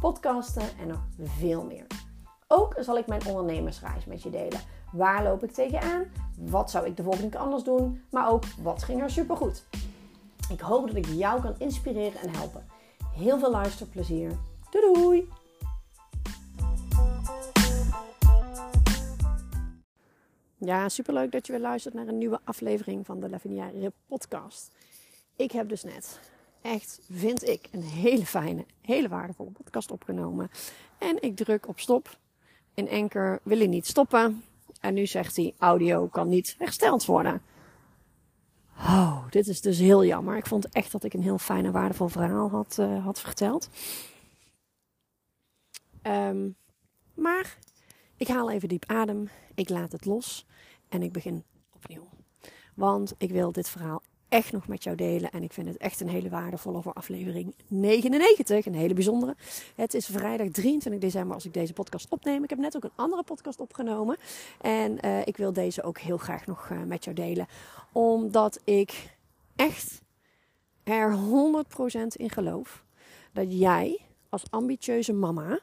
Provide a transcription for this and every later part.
podcasten en nog veel meer. Ook zal ik mijn ondernemersreis met je delen. Waar loop ik tegenaan? Wat zou ik de volgende keer anders doen? Maar ook wat ging er supergoed? Ik hoop dat ik jou kan inspireren en helpen. Heel veel luisterplezier. Doei! Ja, superleuk dat je weer luistert naar een nieuwe aflevering van de Lavinia podcast. Ik heb dus net echt, vind ik, een hele fijne, hele waardevolle podcast opgenomen. En ik druk op stop. In enker wil hij niet stoppen. En nu zegt hij, audio kan niet hersteld worden. Oh, dit is dus heel jammer. Ik vond echt dat ik een heel fijn en waardevol verhaal had, uh, had verteld. Um, maar ik haal even diep adem. Ik laat het los. En ik begin opnieuw. Want ik wil dit verhaal echt nog met jou delen. En ik vind het echt een hele waardevolle voor aflevering 99. Een hele bijzondere. Het is vrijdag 23 december als ik deze podcast opneem. Ik heb net ook een andere podcast opgenomen. En uh, ik wil deze ook heel graag nog uh, met jou delen. Omdat ik echt er 100% in geloof dat jij als ambitieuze mama,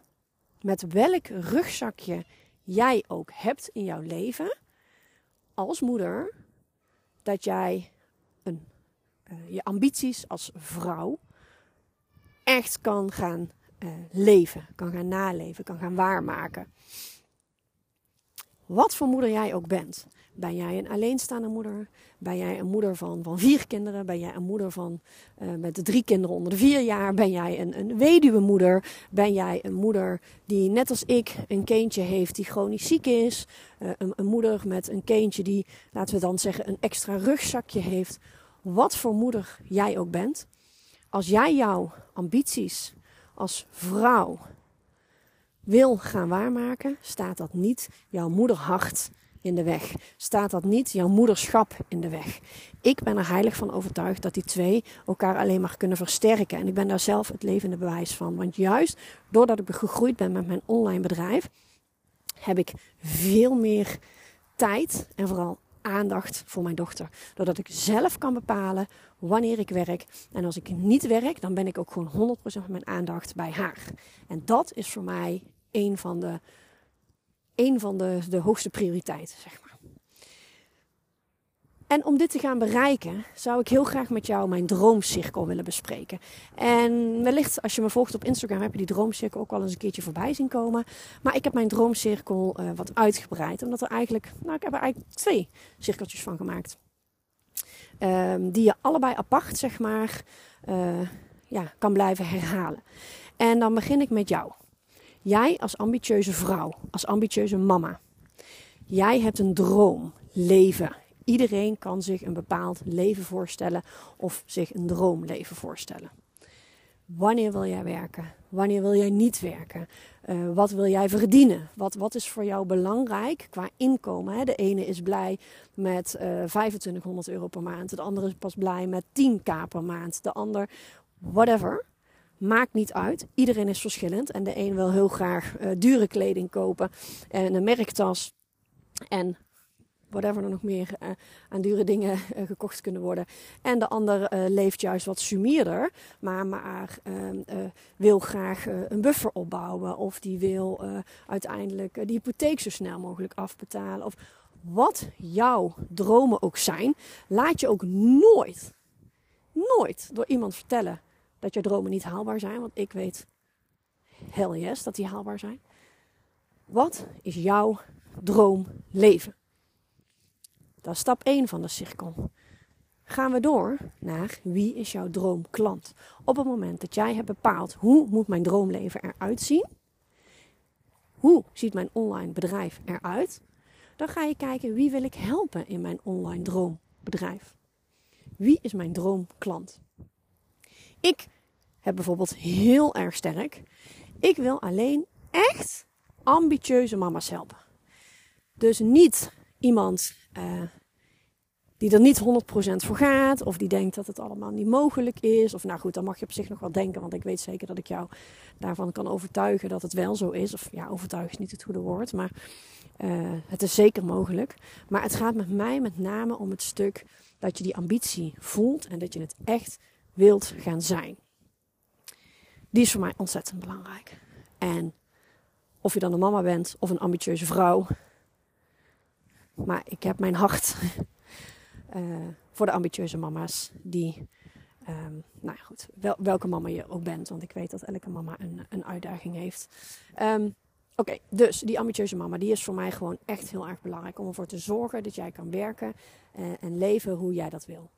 met welk rugzakje jij ook hebt in jouw leven, als moeder, dat jij uh, je ambities als vrouw echt kan gaan uh, leven, kan gaan naleven, kan gaan waarmaken. Wat voor moeder jij ook bent. Ben jij een alleenstaande moeder? Ben jij een moeder van, van vier kinderen? Ben jij een moeder van, uh, met drie kinderen onder de vier jaar? Ben jij een, een weduwe moeder? Ben jij een moeder die net als ik een kindje heeft die chronisch ziek is? Een, een moeder met een kindje die, laten we dan zeggen, een extra rugzakje heeft? Wat voor moeder jij ook bent. Als jij jouw ambities als vrouw wil gaan waarmaken, staat dat niet jouw moederhart in de weg. Staat dat niet jouw moederschap in de weg. Ik ben er heilig van overtuigd dat die twee elkaar alleen maar kunnen versterken. En ik ben daar zelf het levende bewijs van. Want juist doordat ik gegroeid ben met mijn online bedrijf, heb ik veel meer tijd en vooral aandacht voor mijn dochter. Doordat ik zelf kan bepalen wanneer ik werk. En als ik niet werk, dan ben ik ook gewoon 100% van mijn aandacht bij haar. En dat is voor mij een van de, een van de, de hoogste prioriteiten, zeg maar. En om dit te gaan bereiken, zou ik heel graag met jou mijn droomcirkel willen bespreken. En wellicht, als je me volgt op Instagram, heb je die droomcirkel ook wel eens een keertje voorbij zien komen. Maar ik heb mijn droomcirkel uh, wat uitgebreid, omdat er eigenlijk, nou, ik heb er eigenlijk twee cirkeltjes van gemaakt. Um, die je allebei apart, zeg maar, uh, ja, kan blijven herhalen. En dan begin ik met jou. Jij als ambitieuze vrouw, als ambitieuze mama. Jij hebt een droom, leven. Iedereen kan zich een bepaald leven voorstellen of zich een droomleven voorstellen. Wanneer wil jij werken? Wanneer wil jij niet werken? Uh, wat wil jij verdienen? Wat, wat is voor jou belangrijk qua inkomen? Hè? De ene is blij met uh, 2500 euro per maand. De andere is pas blij met 10k per maand. De ander, whatever. Maakt niet uit. Iedereen is verschillend. En de een wil heel graag uh, dure kleding kopen en een merktas. En whatever er nog meer uh, aan dure dingen uh, gekocht kunnen worden. En de ander uh, leeft juist wat sumierder, maar, maar ehm, wil graag een buffer opbouwen. Of die wil uiteindelijk de hypotheek zo snel mogelijk afbetalen. Of wat jouw dromen ook zijn, laat je ook nooit, nooit door iemand vertellen dat je dromen niet haalbaar zijn. Want ik weet hell yes dat die haalbaar zijn. Wat is jouw droomleven? Dat is stap 1 van de cirkel. Gaan we door naar wie is jouw droomklant? Op het moment dat jij hebt bepaald hoe moet mijn droomleven eruit zien, hoe ziet mijn online bedrijf eruit, dan ga je kijken wie wil ik helpen in mijn online droombedrijf. Wie is mijn droomklant? Ik heb bijvoorbeeld heel erg sterk Ik wil alleen echt ambitieuze mama's helpen. Dus niet iemand uh, die er niet 100% voor gaat, of die denkt dat het allemaal niet mogelijk is. Of nou goed, dan mag je op zich nog wel denken, want ik weet zeker dat ik jou daarvan kan overtuigen dat het wel zo is. Of ja, overtuigen is niet het goede woord, maar uh, het is zeker mogelijk. Maar het gaat met mij met name om het stuk dat je die ambitie voelt en dat je het echt wilt gaan zijn. Die is voor mij ontzettend belangrijk. En of je dan een mama bent of een ambitieuze vrouw. Maar ik heb mijn hart uh, voor de ambitieuze mama's die, um, nou goed, wel, welke mama je ook bent, want ik weet dat elke mama een, een uitdaging heeft. Um, Oké, dus die ambitieuze mama, die is voor mij gewoon echt heel erg belangrijk om ervoor te zorgen dat jij kan werken uh, en leven hoe jij dat wil.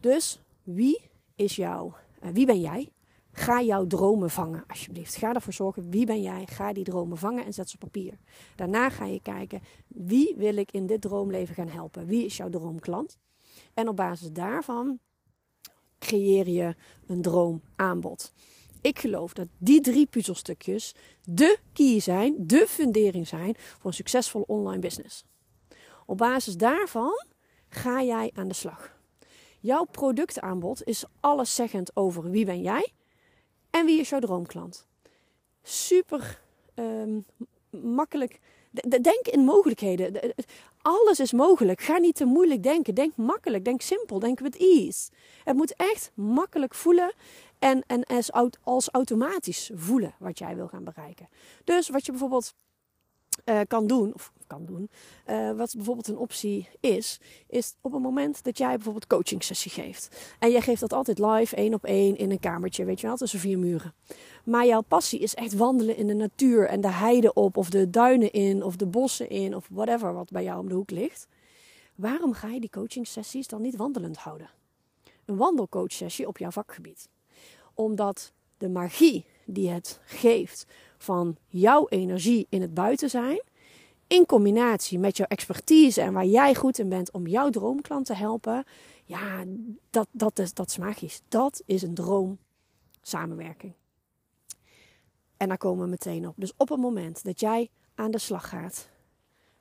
Dus wie is jou, uh, wie ben jij? Ga jouw dromen vangen, alsjeblieft. Ga ervoor zorgen, wie ben jij? Ga die dromen vangen en zet ze op papier. Daarna ga je kijken, wie wil ik in dit droomleven gaan helpen? Wie is jouw droomklant? En op basis daarvan creëer je een droomaanbod. Ik geloof dat die drie puzzelstukjes de key zijn, de fundering zijn voor een succesvol online business. Op basis daarvan ga jij aan de slag. Jouw productaanbod is alleszeggend over wie ben jij en wie is jouw droomklant? Super um, makkelijk. Denk in mogelijkheden. Alles is mogelijk. Ga niet te moeilijk denken. Denk makkelijk. Denk simpel. Denk with ease. Het moet echt makkelijk voelen en, en als, automatisch voelen wat jij wil gaan bereiken. Dus wat je bijvoorbeeld uh, kan doen, of kan doen, uh, wat bijvoorbeeld een optie is, is op het moment dat jij bijvoorbeeld coaching sessie geeft. En jij geeft dat altijd live, één op één, in een kamertje, weet je wel, tussen vier muren. Maar jouw passie is echt wandelen in de natuur en de heide op, of de duinen in, of de bossen in, of whatever wat bij jou om de hoek ligt. Waarom ga je die coaching sessies dan niet wandelend houden? Een wandelcoach sessie op jouw vakgebied. Omdat de magie die het geeft van jouw energie in het buiten zijn, in combinatie met jouw expertise en waar jij goed in bent om jouw droomklant te helpen, ja, dat, dat, is, dat is magisch. Dat is een droom samenwerking. En daar komen we meteen op. Dus op het moment dat jij aan de slag gaat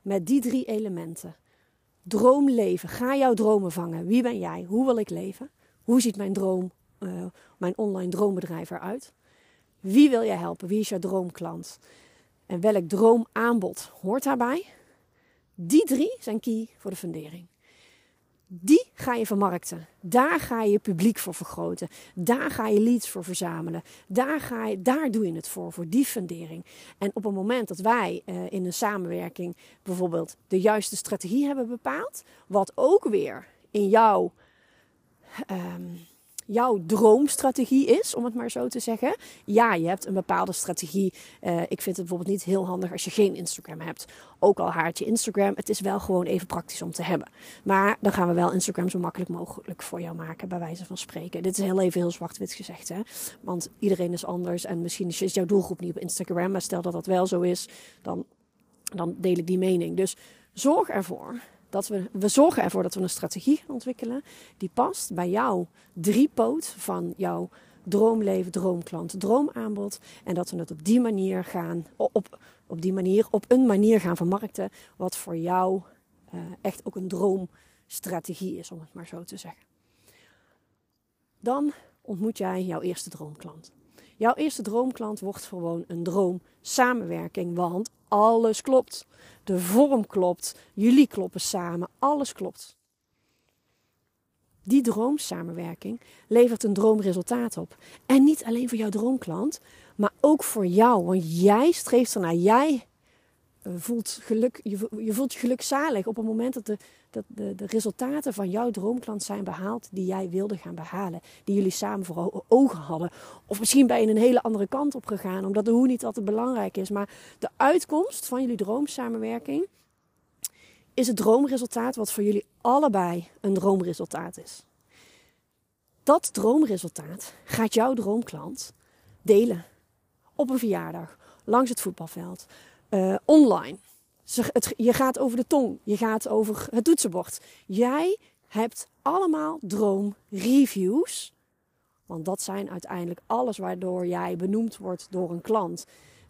met die drie elementen, droomleven, ga jouw dromen vangen. Wie ben jij? Hoe wil ik leven? Hoe ziet mijn droom, uh, mijn online droombedrijf eruit? Wie wil jij helpen? Wie is jouw droomklant? En welk droomaanbod hoort daarbij? Die drie zijn key voor de fundering. Die ga je vermarkten. Daar ga je publiek voor vergroten. Daar ga je leads voor verzamelen. Daar, ga je, daar doe je het voor, voor die fundering. En op het moment dat wij uh, in een samenwerking bijvoorbeeld de juiste strategie hebben bepaald, wat ook weer in jouw um, jouw droomstrategie is, om het maar zo te zeggen. Ja, je hebt een bepaalde strategie. Uh, ik vind het bijvoorbeeld niet heel handig als je geen Instagram hebt. Ook al haat je Instagram, het is wel gewoon even praktisch om te hebben. Maar dan gaan we wel Instagram zo makkelijk mogelijk voor jou maken, bij wijze van spreken. Dit is heel even heel zwart-wit gezegd, hè. Want iedereen is anders en misschien is jouw doelgroep niet op Instagram. Maar stel dat dat wel zo is, dan, dan deel ik die mening. Dus zorg ervoor dat we, we zorgen ervoor dat we een strategie gaan ontwikkelen die past bij jouw driepoot van jouw droomleven, droomklant, droomaanbod. En dat we het op die manier gaan, op, op die manier, op een manier gaan vermarkten, wat voor jou uh, echt ook een droomstrategie is, om het maar zo te zeggen. Dan ontmoet jij jouw eerste droomklant. Jouw eerste droomklant wordt gewoon een droomsamenwerking, want alles klopt. De vorm klopt, jullie kloppen samen, alles klopt. Die droomsamenwerking levert een droomresultaat op. En niet alleen voor jouw droomklant, maar ook voor jou. Want jij streeft ernaar, jij eh, voelt geluk, je, voelt je gelukzalig op het moment dat, de, dat de, de resultaten van jouw droomklant zijn behaald die jij wilde gaan behalen. Die jullie samen voor ogen hadden. Of misschien ben je een hele andere kant op gegaan, omdat de hoe niet altijd belangrijk is. Maar de uitkomst van jullie droomsamenwerking is het droomresultaat wat voor jullie allebei een droomresultaat is. Dat droomresultaat gaat jouw droomklant delen op een verjaardag, langs het voetbalveld, uh, online. Je gaat over de tong, je gaat over het toetsenbord. Jij hebt allemaal droomreviews Want dat zijn uiteindelijk alles waardoor jij benoemd wordt door een klant.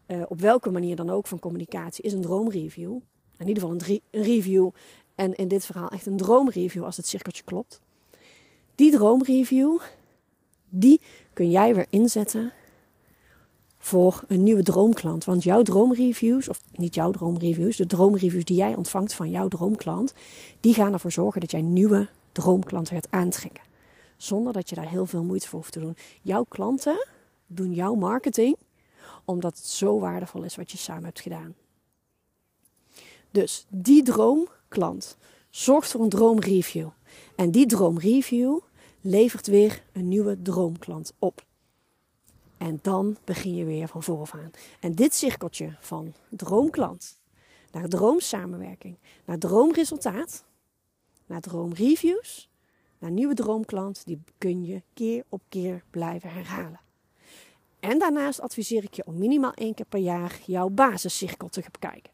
Uh, op welke manier dan ook van communicatie is een droomreview. In ieder geval een, een review. En in dit verhaal echt een droomreview als het cirkeltje klopt. Die droomreview, die kun jij weer inzetten voor een nieuwe droomklant. Want jouw droomreviews, of niet jouw droomreviews, de droomreviews die jij ontvangt van jouw droomklant, die gaan ervoor zorgen dat jij nieuwe droomklanten gaat aantrekken. Zonder dat je daar heel veel moeite voor hoeft te doen. Jouw klanten doen jouw marketing omdat het zo waardevol is wat je samen hebt gedaan. Dus die droomklant zorgt voor een droomreview. En die droomreview levert weer een nieuwe droomklant op. En dan begin je weer van vooraf aan. En dit cirkeltje van droomklant naar droomsamenwerking, naar droomresultaat, naar droomreviews, naar nieuwe droomklant, die kun je keer op keer blijven herhalen. En daarnaast adviseer ik je om minimaal één keer per jaar jouw basiscirkel te bekijken.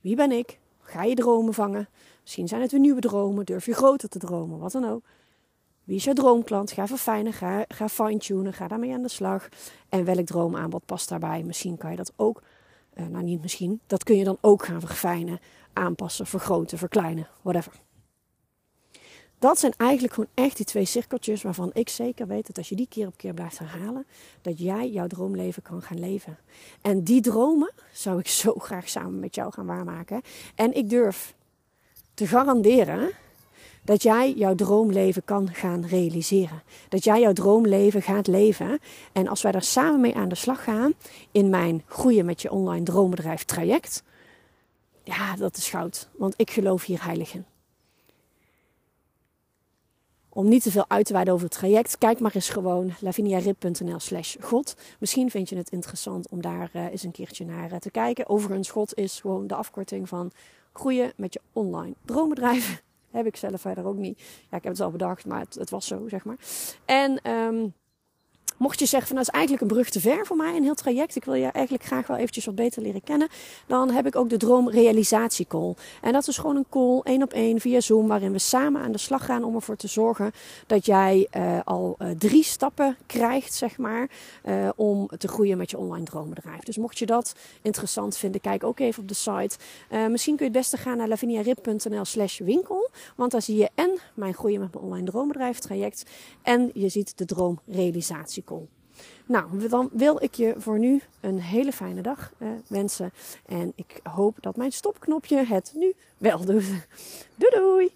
Wie ben ik? Ga je dromen vangen? Misschien zijn het weer nieuwe dromen. Durf je groter te dromen? Wat dan ook. Wie is jouw droomklant? Ga verfijnen, ga, ga fine-tunen, ga daarmee aan de slag. En welk droomaanbod past daarbij? Misschien kan je dat ook, uh, nou niet misschien, dat kun je dan ook gaan verfijnen, aanpassen, vergroten, verkleinen, whatever. Dat zijn eigenlijk gewoon echt die twee cirkeltjes waarvan ik zeker weet dat als je die keer op keer blijft herhalen, dat jij jouw droomleven kan gaan leven. En die dromen zou ik zo graag samen met jou gaan waarmaken. En ik durf te garanderen dat jij jouw droomleven kan gaan realiseren. Dat jij jouw droomleven gaat leven. En als wij daar samen mee aan de slag gaan in mijn groeien met je online droombedrijf traject, ja, dat is goud. Want ik geloof hier heilig in. Om niet te veel uit te wijden over het traject, kijk maar eens gewoon laviniarip.nl slash god. Misschien vind je het interessant om daar uh, eens een keertje naar uh, te kijken. Overigens, god is gewoon de afkorting van groeien met je online droombedrijf. Heb ik zelf verder ook niet. Ja, ik heb het al bedacht, maar het, het was zo, zeg maar. En um, Mocht je zeggen van dat is eigenlijk een brug te ver voor mij, een heel traject. Ik wil je eigenlijk graag wel eventjes wat beter leren kennen. Dan heb ik ook de droomrealisatie call. En dat is gewoon een call, één op één via Zoom, waarin we samen aan de slag gaan om ervoor te zorgen dat jij uh, al uh, drie stappen krijgt, zeg maar, uh, om te groeien met je online droombedrijf. Dus mocht je dat interessant vinden, kijk ook even op de site. misschien kun je het beste gaan naar laviniarip.nl slash winkel. Want daar zie je en mijn groeien met mijn online droombedrijf traject. En je ziet de droomrealisatie nou, dan wil ik je voor nu een hele fijne dag uh, wensen. En ik hoop dat mijn stopknopje het nu wel doet. Doei doei!